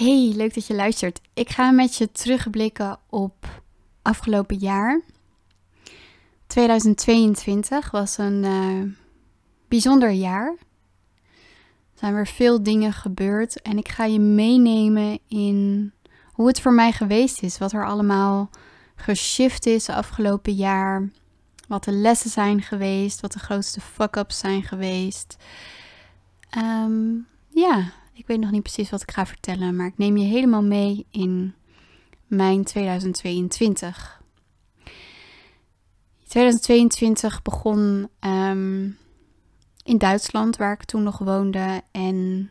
Hey, leuk dat je luistert. Ik ga met je terugblikken op afgelopen jaar. 2022 was een uh, bijzonder jaar. Er zijn weer veel dingen gebeurd en ik ga je meenemen in hoe het voor mij geweest is. Wat er allemaal geshift is afgelopen jaar. Wat de lessen zijn geweest, wat de grootste fuck-ups zijn geweest. Um, ja, ik weet nog niet precies wat ik ga vertellen, maar ik neem je helemaal mee in mijn 2022. 2022 begon um, in Duitsland, waar ik toen nog woonde. En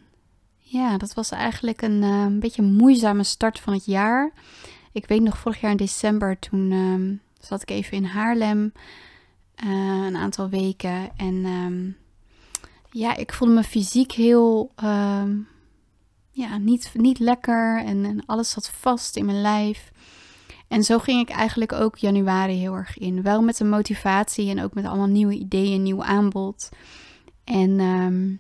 ja, dat was eigenlijk een, uh, een beetje een moeizame start van het jaar. Ik weet nog, vorig jaar in december, toen um, zat ik even in Haarlem. Uh, een aantal weken. En um, ja, ik voelde me fysiek heel ja, niet, niet lekker en, en alles zat vast in mijn lijf. En zo ging ik eigenlijk ook januari heel erg in. Wel met een motivatie en ook met allemaal nieuwe ideeën, nieuw aanbod. En um,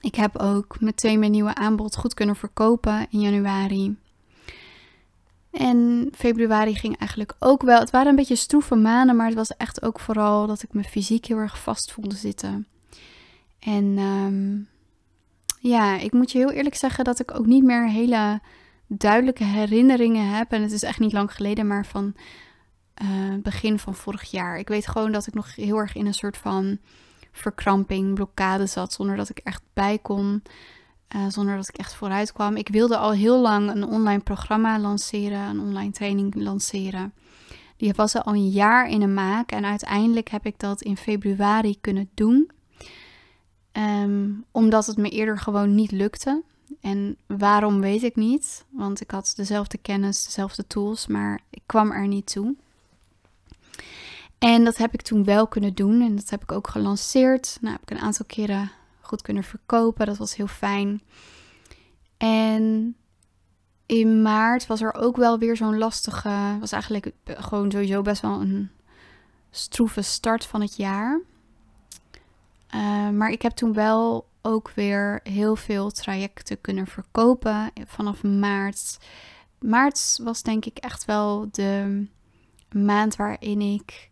ik heb ook meteen mijn nieuwe aanbod goed kunnen verkopen in januari. En februari ging eigenlijk ook wel. Het waren een beetje stroeve maanden, maar het was echt ook vooral dat ik me fysiek heel erg vast voelde zitten. En um, ja, ik moet je heel eerlijk zeggen dat ik ook niet meer hele duidelijke herinneringen heb. En het is echt niet lang geleden, maar van uh, begin van vorig jaar. Ik weet gewoon dat ik nog heel erg in een soort van verkramping, blokkade zat, zonder dat ik echt bij kon. Uh, zonder dat ik echt vooruit kwam. Ik wilde al heel lang een online programma lanceren, een online training lanceren. Die was al een jaar in de maak en uiteindelijk heb ik dat in februari kunnen doen. Ehm, omdat het me eerder gewoon niet lukte. En waarom weet ik niet, want ik had dezelfde kennis, dezelfde tools, maar ik kwam er niet toe. En dat heb ik toen wel kunnen doen en dat heb ik ook gelanceerd. Nou, heb ik een aantal keren goed kunnen verkopen, dat was heel fijn. En in maart was er ook wel weer zo'n lastige, was eigenlijk gewoon sowieso best wel een stroeve start van het jaar. Uh, maar ik heb toen wel ook weer heel veel trajecten kunnen verkopen vanaf maart. Maart was denk ik echt wel de maand waarin ik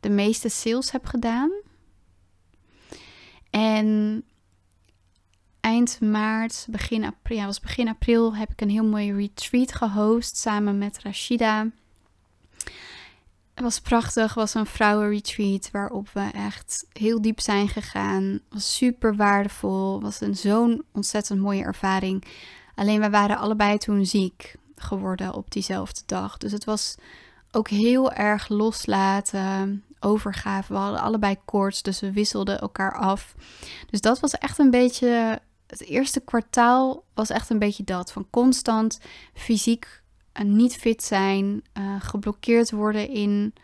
de meeste sales heb gedaan. En eind maart, begin april, ja, was begin april, heb ik een heel mooie retreat gehost samen met Rashida. Het was prachtig, het was een vrouwenretreat waarop we echt heel diep zijn gegaan. Was super waardevol, het was een zo'n ontzettend mooie ervaring. Alleen we waren allebei toen ziek geworden op diezelfde dag. Dus het was ook heel erg loslaten, overgave. We hadden allebei koorts, dus we wisselden elkaar af. Dus dat was echt een beetje. Het eerste kwartaal was echt een beetje dat. Van constant fysiek niet fit zijn, uh, geblokkeerd worden in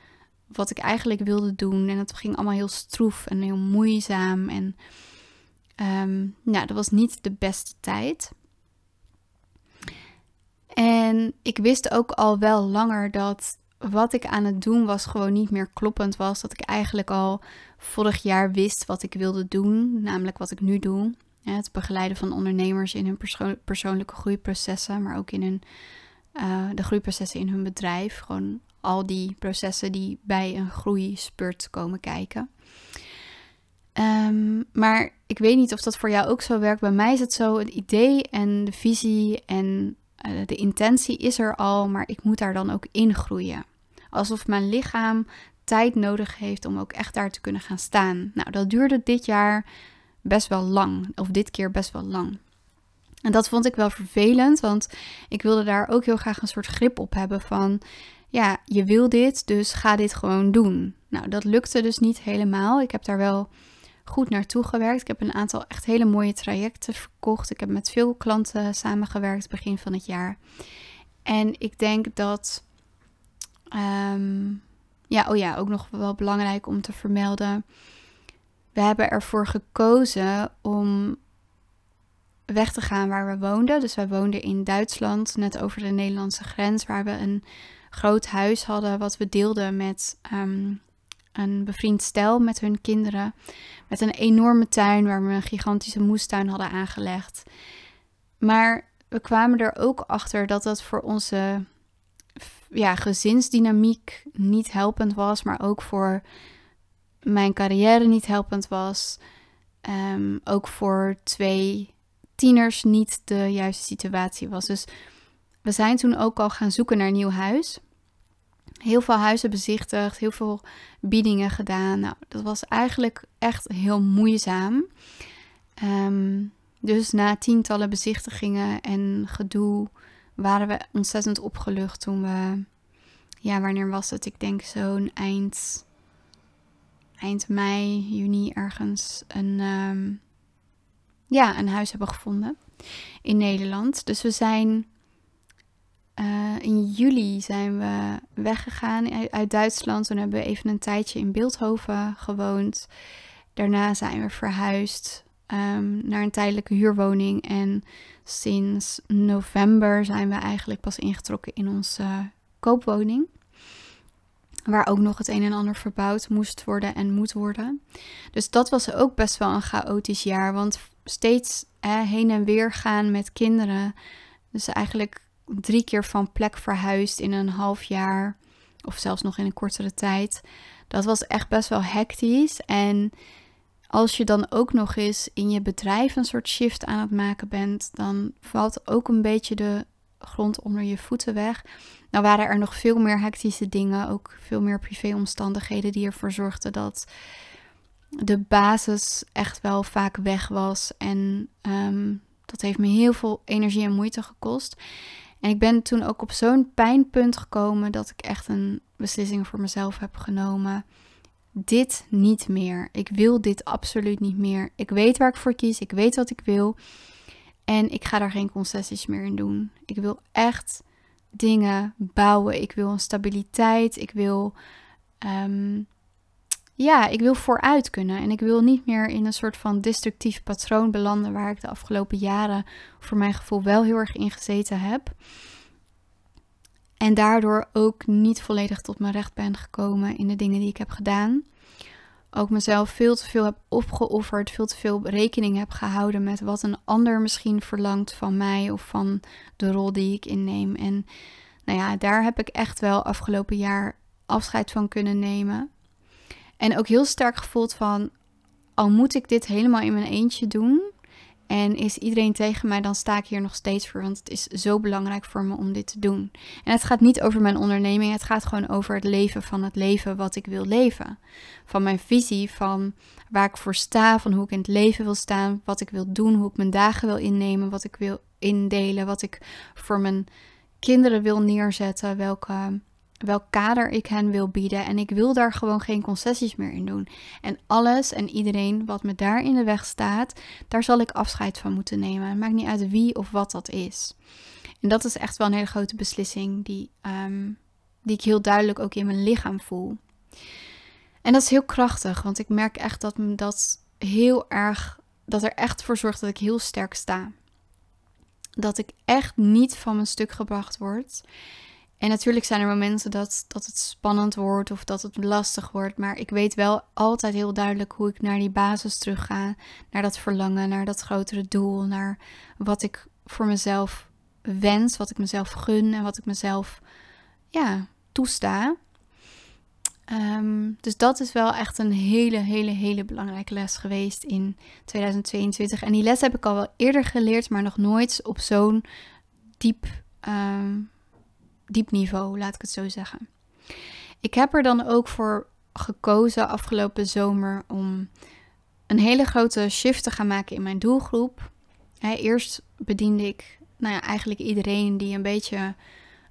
wat ik eigenlijk wilde doen. En dat ging allemaal heel stroef en heel moeizaam. En um, dat was niet de beste tijd. En ik wist ook al wel langer dat wat ik aan het doen was gewoon niet meer kloppend was. Dat ik eigenlijk al vorig jaar wist wat ik wilde doen, namelijk wat ik nu doe. Het begeleiden van ondernemers in hun perso persoonlijke groeiprocessen, maar ook in hun uh, de groeiprocessen in hun bedrijf. Gewoon al die processen die bij een groeispurt komen kijken. Um, maar ik weet niet of dat voor jou ook zo werkt. Bij mij is het zo, het idee en de visie en uh, de intentie is er al, maar ik moet daar dan ook in groeien. Alsof mijn lichaam tijd nodig heeft om ook echt daar te kunnen gaan staan. Nou, dat duurde dit jaar best wel lang, of dit keer best wel lang. En dat vond ik wel vervelend, want ik wilde daar ook heel graag een soort grip op hebben van, ja, je wil dit, dus ga dit gewoon doen. Nou, dat lukte dus niet helemaal. Ik heb daar wel goed naartoe gewerkt. Ik heb een aantal echt hele mooie trajecten verkocht. Ik heb met veel klanten samengewerkt begin van het jaar. En ik denk dat, ehm, ja, oh ja, ook nog wel belangrijk om te vermelden. We hebben ervoor gekozen om weg te gaan waar we woonden. Dus wij woonden in Duitsland, net over de Nederlandse grens, waar we een groot huis hadden wat we deelden met ehm, een bevriend stel met hun kinderen. Met een enorme tuin waar we een gigantische moestuin hadden aangelegd. Maar we kwamen er ook achter dat dat voor onze ja, gezinsdynamiek niet helpend was, maar ook voor mijn carrière niet helpend was. Ehm, ook voor twee tieners niet de juiste situatie was. Dus we zijn toen ook al gaan zoeken naar een nieuw huis. Heel veel huizen bezichtigd, heel veel biedingen gedaan. Nou, dat was eigenlijk echt heel moeizaam. Ehm, dus na tientallen bezichtigingen en gedoe waren we ontzettend opgelucht toen we, ja, wanneer was het? Ik denk zo'n eind, eind mei, juni ergens, een, ehm, ja, een huis hebben gevonden in Nederland. Dus we zijn uh, in juli zijn we weggegaan uit Duitsland. Toen hebben we even een tijdje in Beeldhoven gewoond. Daarna zijn we verhuisd um, naar een tijdelijke huurwoning. En sinds november zijn we eigenlijk pas ingetrokken in onze koopwoning. Waar ook nog het een en ander verbouwd moest worden en moet worden. Dus dat was ook best wel een chaotisch jaar. Want steeds heen en weer gaan met kinderen. Dus eigenlijk drie keer van plek verhuisd in een half jaar. Of zelfs nog in een kortere tijd. Dat was echt best wel hectisch. En als je dan ook nog eens in je bedrijf een soort shift aan het maken bent, dan valt ook een beetje de grond onder je voeten weg. Nou waren er nog veel meer hectische dingen, ook veel meer privéomstandigheden die ervoor zorgden dat de basis echt wel vaak weg was. En ehm, dat heeft me heel veel energie en moeite gekost. En ik ben toen ook op zo'n pijnpunt gekomen dat ik echt een beslissing voor mezelf heb genomen. Dit niet meer. Ik wil dit absoluut niet meer. Ik weet waar ik voor kies. Ik weet wat ik wil. En ik ga daar geen concessies meer in doen. Ik wil echt dingen bouwen. Ik wil een stabiliteit. Ik wil um, ja, ik wil vooruit kunnen. En ik wil niet meer in een soort van destructief patroon belanden waar ik de afgelopen jaren voor mijn gevoel wel heel erg in gezeten heb. En daardoor ook niet volledig tot mijn recht ben gekomen in de dingen die ik heb gedaan. Ook mezelf veel te veel heb opgeofferd, veel te veel rekening heb gehouden met wat een ander misschien verlangt van mij of van de rol die ik inneem. En nou ja, daar heb ik echt wel afgelopen jaar afscheid van kunnen nemen. En ook heel sterk gevoeld van, al moet ik dit helemaal in mijn eentje doen en is iedereen tegen mij, dan sta ik hier nog steeds voor, want het is zo belangrijk voor me om dit te doen. En het gaat niet over mijn onderneming, het gaat gewoon over het leven van het leven wat ik wil leven. Van mijn visie, van waar ik voor sta, van hoe ik in het leven wil staan, wat ik wil doen, hoe ik mijn dagen wil innemen, wat ik wil indelen, wat ik voor mijn kinderen wil neerzetten, welke welk kader ik hen wil bieden. En ik wil daar gewoon geen concessies meer in doen. En alles en iedereen wat me daar in de weg staat, daar zal ik afscheid van moeten nemen. Maakt niet uit wie of wat dat is. En dat is echt wel een hele grote beslissing die, um, die ik heel duidelijk ook in mijn lichaam voel. En dat is heel krachtig, want ik merk echt dat dat heel erg, dat er echt voor zorgt dat ik heel sterk sta. Dat ik echt niet van mijn stuk gebracht word. En natuurlijk zijn er momenten dat, dat het spannend wordt of dat het lastig wordt. Maar ik weet wel altijd heel duidelijk hoe ik naar die basis terug ga. Naar dat verlangen, naar dat grotere doel. Naar wat ik voor mezelf wens, wat ik mezelf gun en wat ik mezelf ja, toesta. Ehm, dus dat is wel echt een hele, hele, hele belangrijke les geweest in 2022. En die les heb ik al wel eerder geleerd, maar nog nooit op zo'n diep um, diep niveau, laat ik het zo zeggen. Ik heb er dan ook voor gekozen afgelopen zomer om een hele grote shift te gaan maken in mijn doelgroep. eerst bediende ik nou ja, eigenlijk iedereen die een beetje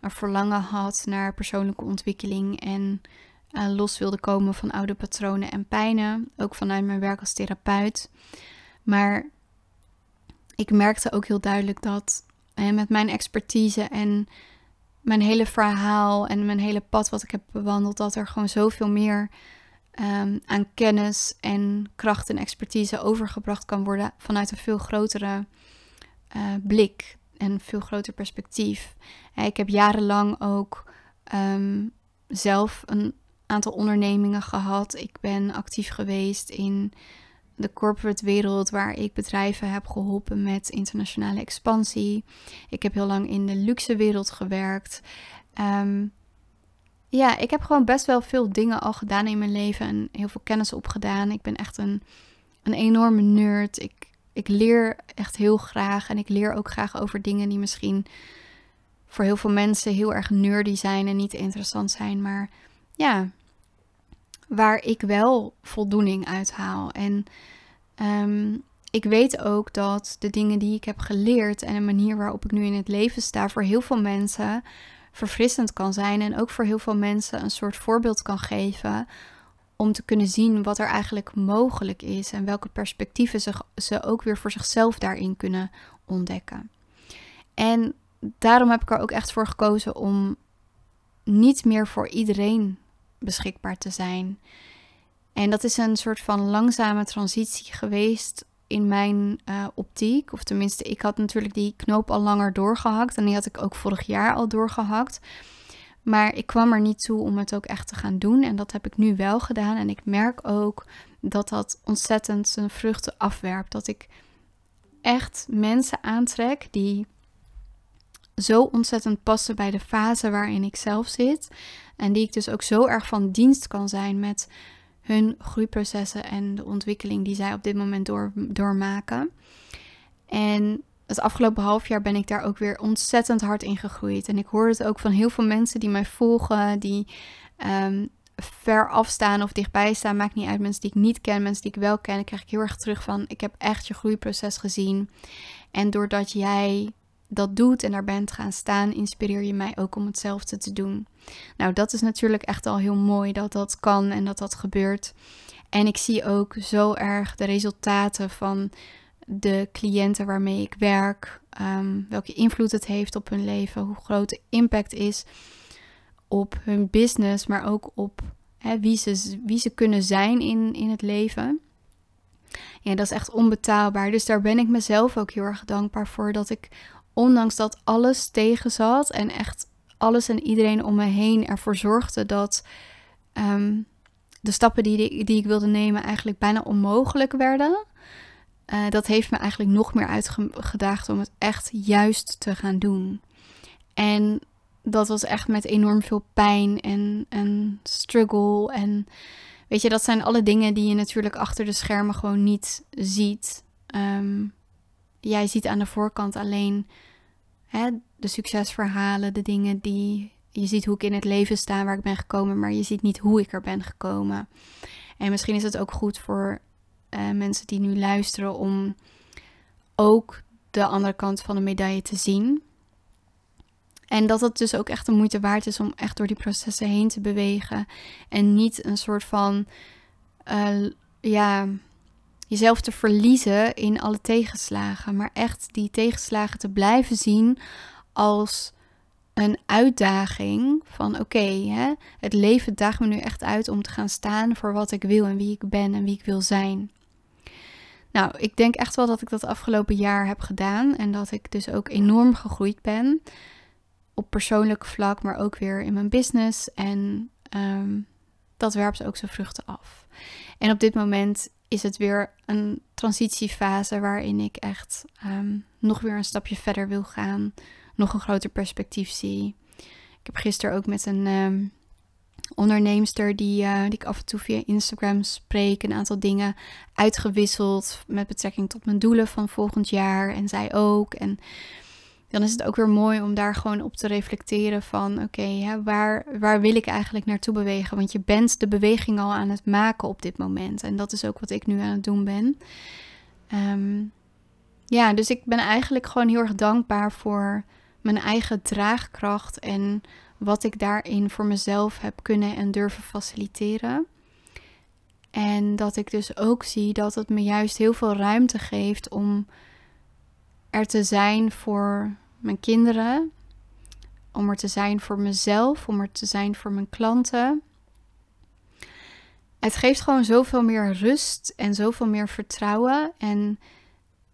een verlangen had naar persoonlijke ontwikkeling en uh, los wilde komen van oude patronen en pijnen. Ook vanuit mijn werk als therapeut. Maar ik merkte ook heel duidelijk dat met mijn expertise en mijn hele verhaal en mijn hele pad wat ik heb bewandeld, dat er gewoon zoveel meer um, aan kennis en kracht en expertise overgebracht kan worden vanuit een veel grotere uh, blik en veel groter perspectief. ik heb jarenlang ook um, zelf een aantal ondernemingen gehad. Ik ben actief geweest in de corporate wereld waar ik bedrijven heb geholpen met internationale expansie. Ik heb heel lang in de luxe wereld gewerkt. Ehm, ja, ik heb gewoon best wel veel dingen al gedaan in mijn leven en heel veel kennis opgedaan. Ik ben echt een, een enorme nerd. Ik, ik leer echt heel graag en ik leer ook graag over dingen die misschien voor heel veel mensen heel erg nerdy zijn en niet interessant zijn. Maar ja, waar ik wel voldoening uit haal. En ehm, ik weet ook dat de dingen die ik heb geleerd en de manier waarop ik nu in het leven sta, voor heel veel mensen verfrissend kan zijn. En ook voor heel veel mensen een soort voorbeeld kan geven. Om te kunnen zien wat er eigenlijk mogelijk is. En welke perspectieven ze, ze ook weer voor zichzelf daarin kunnen ontdekken. En daarom heb ik er ook echt voor gekozen om niet meer voor iedereen beschikbaar te zijn. En dat is een soort van langzame transitie geweest in mijn uh, optiek. Of tenminste, ik had natuurlijk die knoop al langer doorgehakt. En die had ik ook vorig jaar al doorgehakt. Maar ik kwam er niet toe om het ook echt te gaan doen. En dat heb ik nu wel gedaan. En ik merk ook dat dat ontzettend zijn vruchten afwerpt. Dat ik echt mensen aantrek die zo ontzettend passen bij de fase waarin ik zelf zit. En die ik dus ook zo erg van dienst kan zijn met hun groeiprocessen en de ontwikkeling die zij op dit moment door, doormaken. En het afgelopen half jaar ben ik daar ook weer ontzettend hard in gegroeid. En ik hoor het ook van heel veel mensen die mij volgen, die um, ver afstaan of dichtbij staan. Maakt niet uit, mensen die ik niet ken, mensen die ik wel ken. Krijg ik heel erg terug van, ik heb echt je groeiproces gezien. En doordat jij dat doet en daar bent gaan staan, inspireer je mij ook om hetzelfde te doen. Nou, dat is natuurlijk echt al heel mooi dat dat kan en dat dat gebeurt. En ik zie ook zo erg de resultaten van de cliënten waarmee ik werk, um, welke invloed het heeft op hun leven, hoe groot de impact is op hun business, maar ook op wie, ze, wie ze kunnen zijn in, in het leven. Ja, dat is echt onbetaalbaar. Dus daar ben ik mezelf ook heel erg dankbaar voor dat ik ondanks dat alles tegen zat en echt alles en iedereen om me heen ervoor zorgde dat ehm, de stappen die, die ik wilde nemen eigenlijk bijna onmogelijk werden. Uh, dat heeft me eigenlijk nog meer uitgedaagd om het echt juist te gaan doen. En dat was echt met enorm veel pijn en, en struggle. En weet je, dat zijn alle dingen die je natuurlijk achter de schermen gewoon niet ziet. Um, jij ziet aan de voorkant alleen hè, de succesverhalen, de dingen die je ziet hoe ik in het leven sta, waar ik ben gekomen, maar je ziet niet hoe ik er ben gekomen. En misschien is het ook goed voor uh, mensen die nu luisteren om ook de andere kant van de medaille te zien. En dat het dus ook echt de moeite waard is om echt door die processen heen te bewegen. En niet een soort van uh, ja, jezelf te verliezen in alle tegenslagen, maar echt die tegenslagen te blijven zien als een uitdaging van oké, het leven daagt me nu echt uit om te gaan staan voor wat ik wil en wie ik ben en wie ik wil zijn. Nou, ik denk echt wel dat ik dat afgelopen jaar heb gedaan en dat ik dus ook enorm gegroeid ben op persoonlijk vlak, maar ook weer in mijn business en um, dat werpt ook zijn vruchten af. En op dit moment is het weer een transitiefase waarin ik echt um, nog weer een stapje verder wil gaan. Nog een groter perspectief zie. Ik heb gisteren ook met een um, onderneemster die, uh, die ik af en toe via Instagram spreek, een aantal dingen uitgewisseld met betrekking tot mijn doelen van volgend jaar. En zij ook. En dan is het ook weer mooi om daar gewoon op te reflecteren van oké, waar, waar wil ik eigenlijk naartoe bewegen? Want je bent de beweging al aan het maken op dit moment. En dat is ook wat ik nu aan het doen ben. Ehm, ja, dus ik ben eigenlijk gewoon heel erg dankbaar voor mijn eigen draagkracht en wat ik daarin voor mezelf heb kunnen en durven faciliteren. En dat ik dus ook zie dat het me juist heel veel ruimte geeft om er te zijn voor mijn kinderen, om er te zijn voor mezelf, om er te zijn voor mijn klanten. Het geeft gewoon zoveel meer rust en zoveel meer vertrouwen. En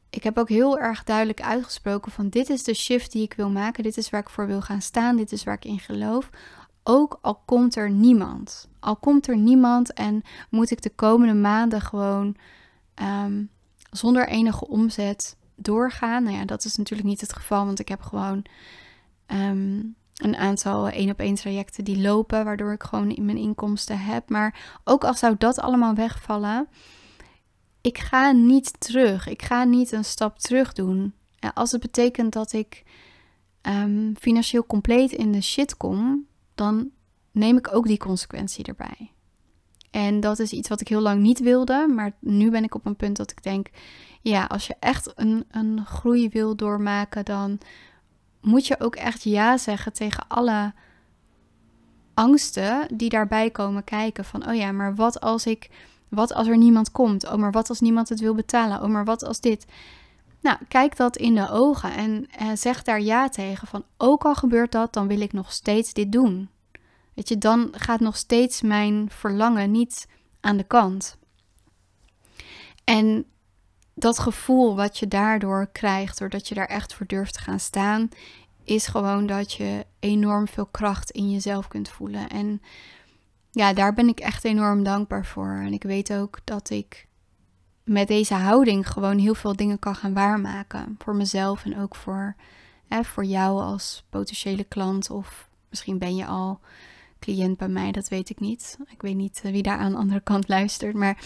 ik heb ook heel erg duidelijk uitgesproken van dit is de shift die ik wil maken, dit is waar ik voor wil gaan staan, dit is waar ik in geloof. Ook al komt er niemand. Al komt er niemand en moet ik de komende maanden gewoon ehm, zonder enige omzet doorgaan. Nou ja, dat is natuurlijk niet het geval, want ik heb gewoon ehm, een aantal één op één trajecten die lopen, waardoor ik gewoon in mijn inkomsten heb. Maar ook al zou dat allemaal wegvallen, ik ga niet terug. Ik ga niet een stap terug doen. als het betekent dat ik um, financieel compleet in de shit kom, dan neem ik ook die consequentie erbij. En dat is iets wat ik heel lang niet wilde, maar nu ben ik op een punt dat ik denk, ja, als je echt een, een groei wil doormaken, dan moet je ook echt ja zeggen tegen alle angsten die daarbij komen kijken. Van, oh ja, maar wat als ik, wat als er niemand komt? Oh, maar wat als niemand het wil betalen? Oh, maar wat als dit? Nou, kijk dat in de ogen en, en zeg daar ja tegen. Van, ook al gebeurt dat, dan wil ik nog steeds dit doen. Weet je, dan gaat nog steeds mijn verlangen niet aan de kant. En dat gevoel wat je daardoor krijgt, doordat je daar echt voor durft te gaan staan, is gewoon dat je enorm veel kracht in jezelf kunt voelen. En ja, daar ben ik echt enorm dankbaar voor. En ik weet ook dat ik met deze houding gewoon heel veel dingen kan gaan waarmaken. Voor mezelf en ook voor, hè, voor jou als potentiële klant. Of misschien ben je al cliënt bij mij, dat weet ik niet. Ik weet niet eh, wie daar aan de andere kant luistert. Maar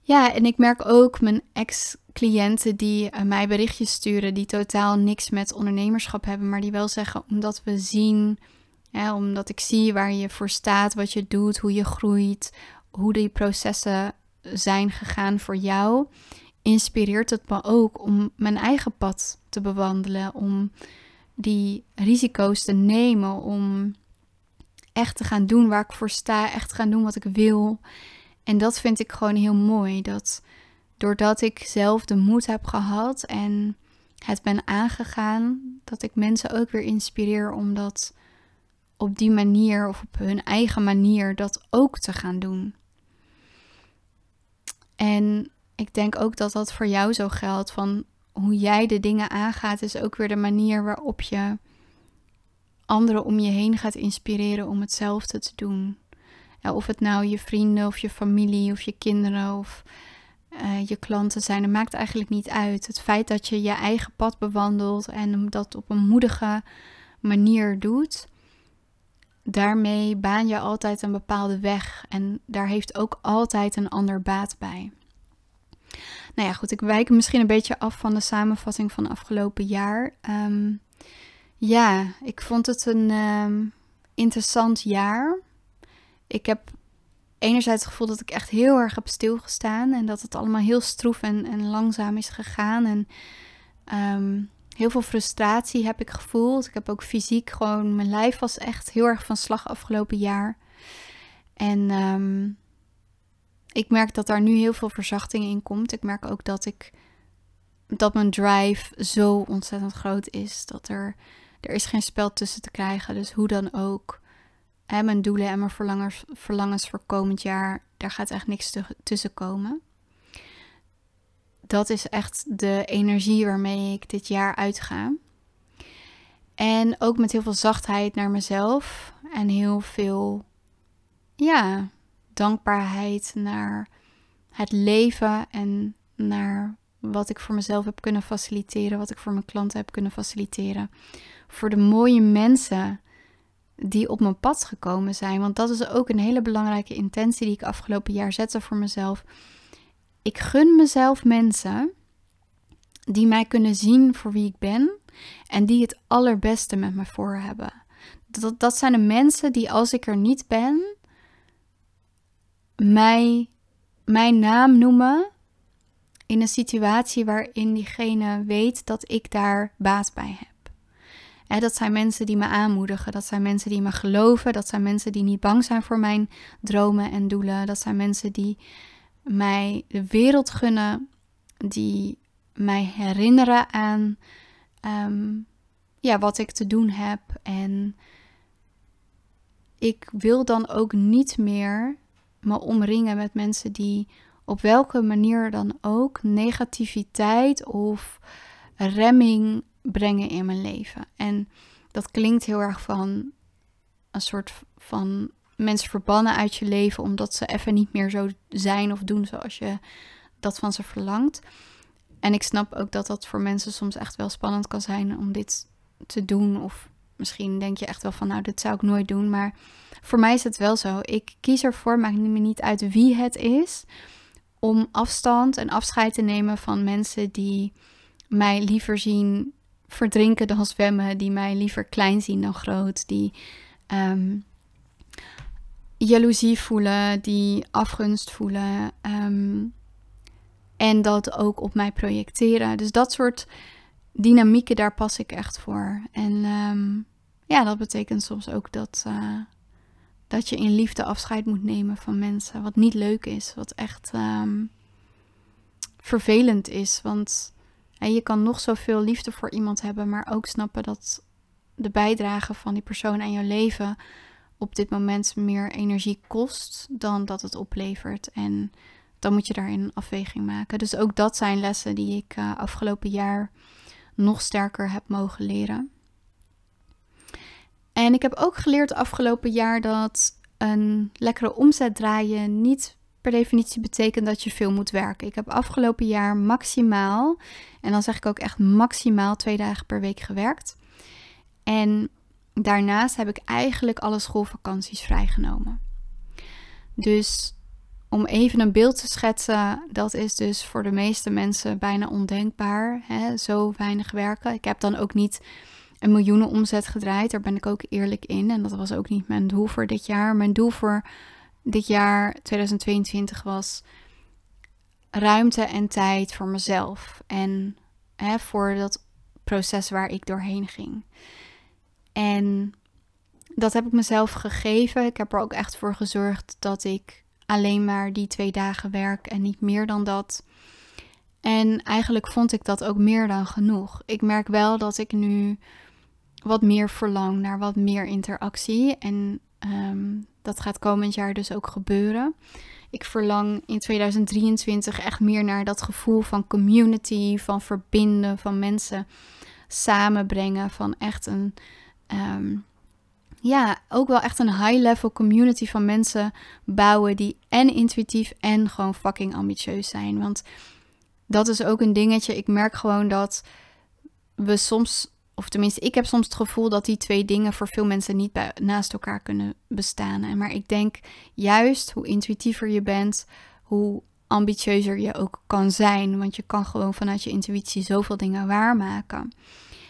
ja, en ik merk ook mijn ex-cliënten die uh, mij berichtjes sturen, die totaal niks met ondernemerschap hebben, maar die wel zeggen, omdat we zien, hè, omdat ik zie waar je voor staat, wat je doet, hoe je groeit, hoe die processen zijn gegaan voor jou, inspireert het me ook om mijn eigen pad te bewandelen, om die risico's te nemen, om echt te gaan doen waar ik voor sta, echt te gaan doen wat ik wil. En dat vind ik gewoon heel mooi. Dat doordat ik zelf de moed heb gehad en het ben aangegaan, dat ik mensen ook weer inspireer om dat op die manier of op hun eigen manier dat ook te gaan doen. En ik denk ook dat dat voor jou zo geldt. Van hoe jij de dingen aangaat, is ook weer de manier waarop je anderen om je heen gaat inspireren om hetzelfde te doen. Of het nou je vrienden of je familie of je kinderen of uh, je klanten zijn, het maakt eigenlijk niet uit. Het feit dat je je eigen pad bewandelt en dat op een moedige manier doet, daarmee baan je altijd een bepaalde weg en daar heeft ook altijd een ander baat bij. Nou ja, goed, ik wijk misschien een beetje af van de samenvatting van afgelopen jaar. Ehm, ja, ik vond het een ehm, interessant jaar. Ik heb enerzijds het gevoel dat ik echt heel erg heb stilgestaan en dat het allemaal heel stroef en, en langzaam is gegaan. En ehm, heel veel frustratie heb ik gevoeld. Ik heb ook fysiek gewoon, mijn lijf was echt heel erg van slag afgelopen jaar. En ehm, ik merk dat daar nu heel veel verzachting in komt. Ik merk ook dat ik dat mijn drive zo ontzettend groot is dat er er is geen spel tussen te krijgen. Dus hoe dan ook. Hè, mijn doelen en mijn verlangens, verlangens voor komend jaar, daar gaat echt niks tussen komen. Dat is echt de energie waarmee ik dit jaar uitga. En ook met heel veel zachtheid naar mezelf. En heel veel, ja, dankbaarheid naar het leven en naar wat ik voor mezelf heb kunnen faciliteren, wat ik voor mijn klanten heb kunnen faciliteren voor de mooie mensen die op mijn pad gekomen zijn. Want dat is ook een hele belangrijke intentie die ik afgelopen jaar zette voor mezelf. Ik gun mezelf mensen die mij kunnen zien voor wie ik ben en die het allerbeste met me voor hebben. Dat, dat zijn de mensen die als ik er niet ben, mij, mijn naam noemen in een situatie waarin diegene weet dat ik daar baat bij heb dat zijn mensen die me aanmoedigen. Dat zijn mensen die me geloven. Dat zijn mensen die niet bang zijn voor mijn dromen en doelen. Dat zijn mensen die mij de wereld gunnen. Die mij herinneren aan ehm, ja, wat ik te doen heb. En ik wil dan ook niet meer me omringen met mensen die op welke manier dan ook negativiteit of remming brengen in mijn leven. En dat klinkt heel erg van een soort van mensen verbannen uit je leven omdat ze even niet meer zo zijn of doen zoals je dat van ze verlangt. En ik snap ook dat dat voor mensen soms echt wel spannend kan zijn om dit te doen. Of misschien denk je echt wel van, nou, dit zou ik nooit doen. Maar voor mij is het wel zo. Ik kies ervoor, maakt me niet uit wie het is, om afstand en afscheid te nemen van mensen die mij liever zien verdrinken dan zwemmen, die mij liever klein zien dan groot, die um, jaloezie voelen, die afgunst voelen. Ehm, en dat ook op mij projecteren. Dus dat soort dynamieken, daar pas ik echt voor. En ehm, ja, dat betekent soms ook dat, uh, dat je in liefde afscheid moet nemen van mensen. Wat niet leuk is, wat echt um, vervelend is. Want je kan nog zoveel liefde voor iemand hebben, maar ook snappen dat de bijdrage van die persoon aan jouw leven op dit moment meer energie kost dan dat het oplevert. En dan moet je daarin een afweging maken. Dus ook dat zijn lessen die ik uh, afgelopen jaar nog sterker heb mogen leren. En ik heb ook geleerd afgelopen jaar dat een lekkere omzet draaien niet per definitie betekent dat je veel moet werken. Ik heb afgelopen jaar maximaal, en dan zeg ik ook echt maximaal twee dagen per week gewerkt. En daarnaast heb ik eigenlijk alle schoolvakanties vrijgenomen. Dus om even een beeld te schetsen, dat is dus voor de meeste mensen bijna ondenkbaar. Hè? Zo weinig werken. Ik heb dan ook niet een miljoenen omzet gedraaid. Daar ben ik ook eerlijk in. En dat was ook niet mijn doel voor dit jaar. Mijn doel voor dit jaar 2022 was ruimte en tijd voor mezelf. En hè, voor dat proces waar ik doorheen ging. En dat heb ik mezelf gegeven. Ik heb er ook echt voor gezorgd dat ik alleen maar die twee dagen werk en niet meer dan dat. En eigenlijk vond ik dat ook meer dan genoeg. Ik merk wel dat ik nu wat meer verlang naar wat meer interactie. En ehm, dat gaat komend jaar dus ook gebeuren. Ik verlang in 2023 echt meer naar dat gevoel van community, van verbinden, van mensen samenbrengen, van echt een, ehm, ja, ook wel echt een high-level community van mensen bouwen die en intuïtief en gewoon fucking ambitieus zijn. Want dat is ook een dingetje. Ik merk gewoon dat we soms of tenminste, ik heb soms het gevoel dat die twee dingen voor veel mensen niet naast elkaar kunnen bestaan. Maar ik denk juist hoe intuïtiever je bent, hoe ambitieuzer je ook kan zijn. Want je kan gewoon vanuit je intuïtie zoveel dingen waarmaken.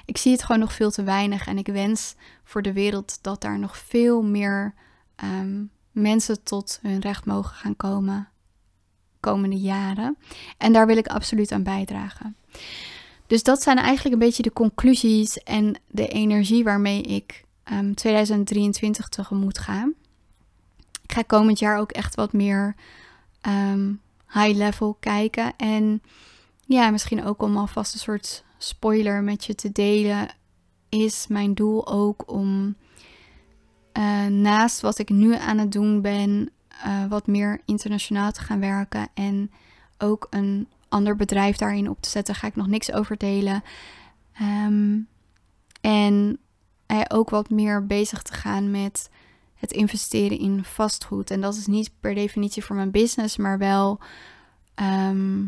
Ik zie het gewoon nog veel te weinig. En ik wens voor de wereld dat daar nog veel meer ehm, mensen tot hun recht mogen gaan komen komende jaren. En daar wil ik absoluut aan bijdragen. Dus dat zijn eigenlijk een beetje de conclusies en de energie waarmee ik 2023 ehm, tegemoet ga. Ik ga komend jaar ook echt wat meer ehm, high level kijken. En ja, misschien ook om alvast een soort spoiler met je te delen, is mijn doel ook om uh, naast wat ik nu aan het doen ben, uh, wat meer internationaal te gaan werken en ook een ander bedrijf daarin op te zetten. Ga ik nog niks over delen. Ehm, en ook wat meer bezig te gaan met het investeren in vastgoed. En dat is niet per definitie voor mijn business, maar wel ehm,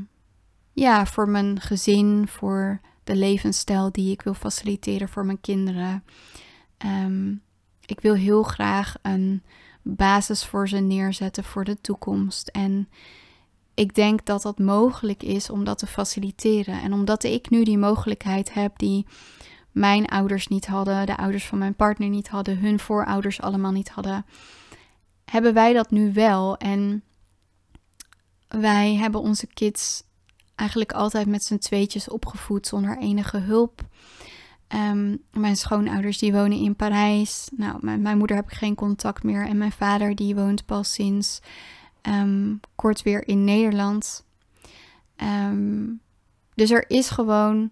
ja, voor mijn gezin, voor de levensstijl die ik wil faciliteren voor mijn kinderen. Ehm, ik wil heel graag een basis voor ze neerzetten voor de toekomst. En ik denk dat dat mogelijk is om dat te faciliteren. En omdat ik nu die mogelijkheid heb die mijn ouders niet hadden, de ouders van mijn partner niet hadden, hun voorouders allemaal niet hadden, hebben wij dat nu wel. En wij hebben onze kids eigenlijk altijd met z'n tweetjes opgevoed zonder enige hulp. Um, mijn schoonouders die wonen in Parijs. Nou, met mijn moeder heb ik geen contact meer. En mijn vader die woont pas sinds um, kort weer in Nederland. Ehm, dus er is gewoon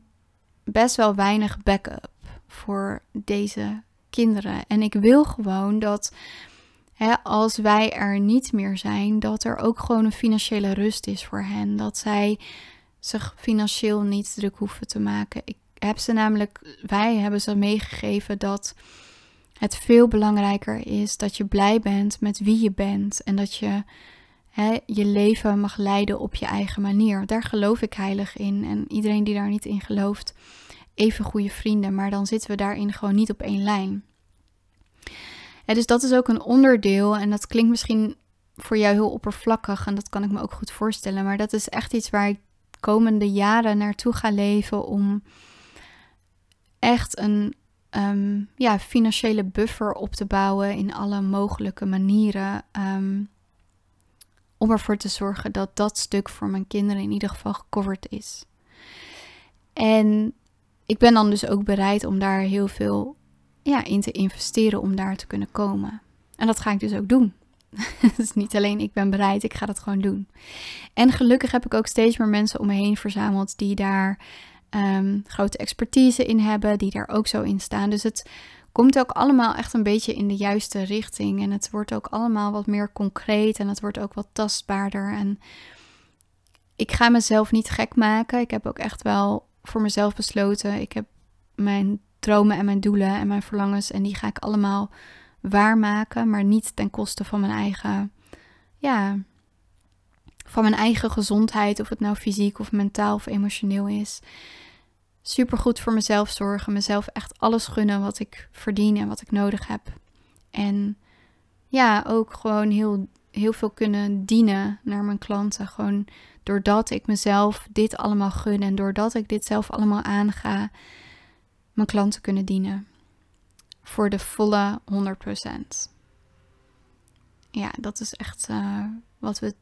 best wel weinig backup voor deze kinderen. En ik wil gewoon dat hè, als wij er niet meer zijn, dat er ook gewoon een financiële rust is voor hen. Dat zij zich financieel niet druk hoeven te maken. Ik heb ze namelijk, wij hebben ze meegegeven dat het veel belangrijker is dat je blij bent met wie je bent en dat je je leven mag leiden op je eigen manier. Daar geloof ik heilig in. En iedereen die daar niet in gelooft, even goede vrienden. Maar dan zitten we daarin gewoon niet op één lijn. dus dat is ook een onderdeel. En dat klinkt misschien voor jou heel oppervlakkig. En dat kan ik me ook goed voorstellen. Maar dat is echt iets waar ik komende jaren naartoe ga leven. Om echt een um, ja, financiële buffer op te bouwen in alle mogelijke manieren. Um, om ervoor te zorgen dat dat stuk voor mijn kinderen in ieder geval gecoverd is. En ik ben dan dus ook bereid om daar heel veel ja, in te investeren om daar te kunnen komen. En dat ga ik dus ook doen. dus niet alleen ik ben bereid, ik ga dat gewoon doen. En gelukkig heb ik ook steeds meer mensen om me heen verzameld die daar um, grote expertise in hebben, die daar ook zo in staan. Dus het komt ook allemaal echt een beetje in de juiste richting. En het wordt ook allemaal wat meer concreet en het wordt ook wat tastbaarder. En ik ga mezelf niet gek maken. Ik heb ook echt wel voor mezelf besloten. Ik heb mijn dromen en mijn doelen en mijn verlangens. En die ga ik allemaal waarmaken. Maar niet ten koste van mijn eigen. Ja. Van mijn eigen gezondheid. Of het nou fysiek of mentaal of emotioneel is super goed voor mezelf zorgen. Mezelf echt alles gunnen wat ik verdien en wat ik nodig heb. En ja, ook gewoon heel, heel veel kunnen dienen naar mijn klanten. Gewoon doordat ik mezelf dit allemaal gun en doordat ik dit zelf allemaal aanga, mijn klanten kunnen dienen. Voor de volle 100%. Ja, dat is echt uh, wat, we,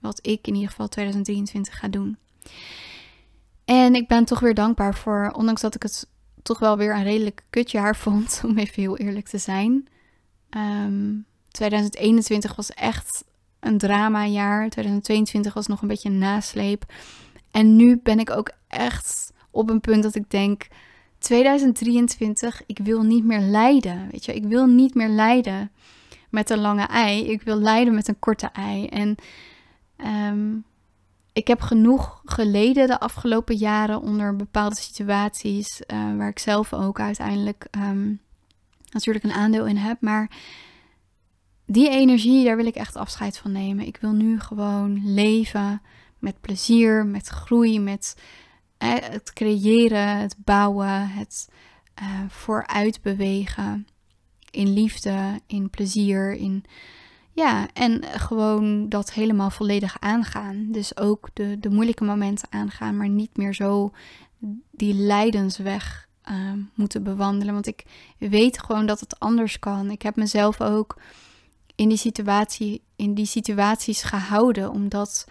wat ik in ieder geval 2023 ga doen. En ik ben toch weer dankbaar voor, ondanks dat ik het toch wel weer een redelijk kutjaar vond, om even heel eerlijk te zijn. 2021 ehm, was echt een dramajaar. 2022 was nog een beetje een nasleep. En nu ben ik ook echt op een punt dat ik denk: 2023, ik wil niet meer lijden. Weet je, ik wil niet meer lijden met een lange ei. Ik wil lijden met een korte ei. En um, ik heb genoeg geleden de afgelopen jaren onder bepaalde situaties, uh, waar ik zelf ook uiteindelijk ehm, natuurlijk een aandeel in heb. Maar die energie, daar wil ik echt afscheid van nemen. Ik wil nu gewoon leven met plezier, met groei, met eh, het creëren, het bouwen, het uh, vooruit bewegen. In liefde, in plezier, in ja, en gewoon dat helemaal volledig aangaan. Dus ook de, de moeilijke momenten aangaan, maar niet meer zo die lijdensweg uh, moeten bewandelen. Want ik weet gewoon dat het anders kan. Ik heb mezelf ook in die, situatie, in die situaties gehouden, omdat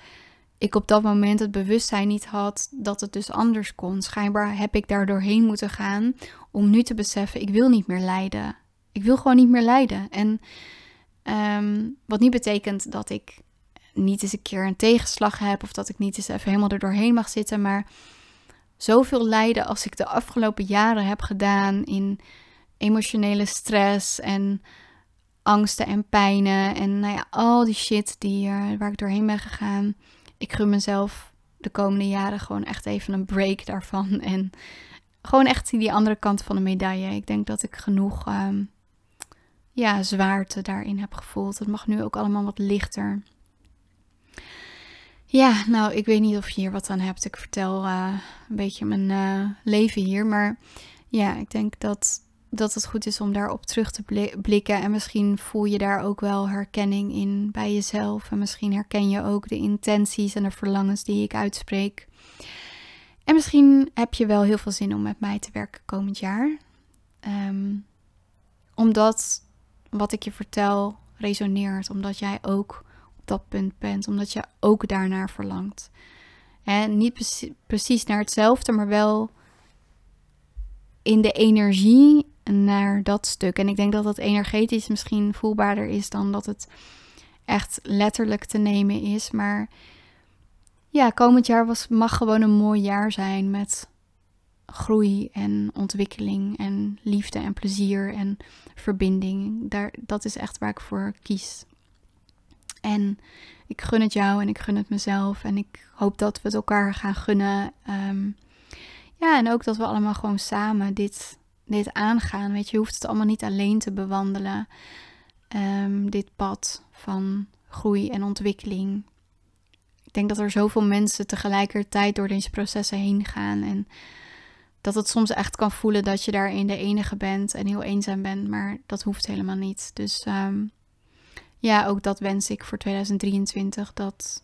ik op dat moment het bewustzijn niet had dat het dus anders kon. Schijnbaar heb ik daar doorheen moeten gaan om nu te beseffen: ik wil niet meer lijden. Ik wil gewoon niet meer lijden. En Ehm, wat niet betekent dat ik niet eens een keer een tegenslag heb of dat ik niet eens even helemaal er doorheen mag zitten. Maar zoveel lijden als ik de afgelopen jaren heb gedaan in emotionele stress en angsten en pijnen en nou ja, al die shit die, uh, waar ik doorheen ben gegaan. Ik gun mezelf de komende jaren gewoon echt even een break daarvan. En gewoon echt die andere kant van de medaille. Ik denk dat ik genoeg ehm, ja, zwaarte daarin heb gevoeld. Het mag nu ook allemaal wat lichter. Ja, nou, ik weet niet of je hier wat aan hebt. Ik vertel uh, een beetje mijn uh, leven hier. Maar ja, ik denk dat, dat het goed is om daarop terug te blikken. En misschien voel je daar ook wel herkenning in bij jezelf. En misschien herken je ook de intenties en de verlangens die ik uitspreek. En misschien heb je wel heel veel zin om met mij te werken komend jaar. Um, omdat wat ik je vertel resoneert, omdat jij ook op dat punt bent, omdat je ook daarnaar verlangt. En niet precies naar hetzelfde, maar wel in de energie naar dat stuk. En ik denk dat dat energetisch misschien voelbaarder is dan dat het echt letterlijk te nemen is. Maar ja, komend jaar was, mag gewoon een mooi jaar zijn met groei en ontwikkeling en liefde en plezier en verbinding. Daar, dat is echt waar ik voor kies. En ik gun het jou en ik gun het mezelf. En ik hoop dat we het elkaar gaan gunnen. Ehm, ja, en ook dat we allemaal gewoon samen dit, dit aangaan. Weet je, je hoeft het allemaal niet alleen te bewandelen. Ehm, dit pad van groei en ontwikkeling. Ik denk dat er zoveel mensen tegelijkertijd door deze processen heen gaan. En dat het soms echt kan voelen dat je daarin de enige bent en heel eenzaam bent. Maar dat hoeft helemaal niet. Dus ehm, ja, ook dat wens ik voor 2023. Dat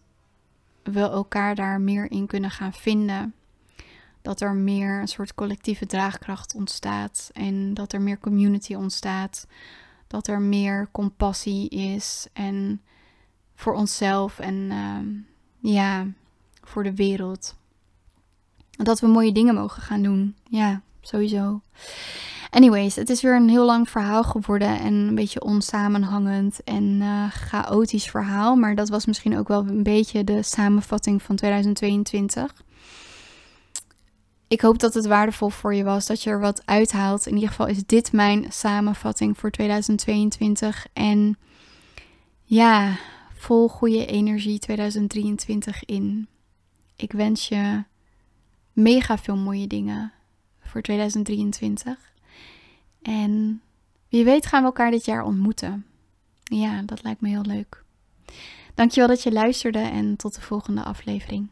we elkaar daar meer in kunnen gaan vinden. Dat er meer een soort collectieve draagkracht ontstaat. En dat er meer community ontstaat. Dat er meer compassie is. En voor onszelf en ehm, ja, voor de wereld. Dat we mooie dingen mogen gaan doen. Ja, sowieso. Anyways, het is weer een heel lang verhaal geworden en een beetje onsamenhangend en uh, chaotisch verhaal. Maar dat was misschien ook wel een beetje de samenvatting van 2022. Ik hoop dat het waardevol voor je was, dat je er wat uithaalt. In ieder geval is dit mijn samenvatting voor 2022. En ja, vol goede energie 2023 in. Ik wens je mega veel mooie dingen voor 2023. En wie weet gaan we elkaar dit jaar ontmoeten. Ja, dat lijkt me heel leuk. Dankjewel dat je luisterde en tot de volgende aflevering.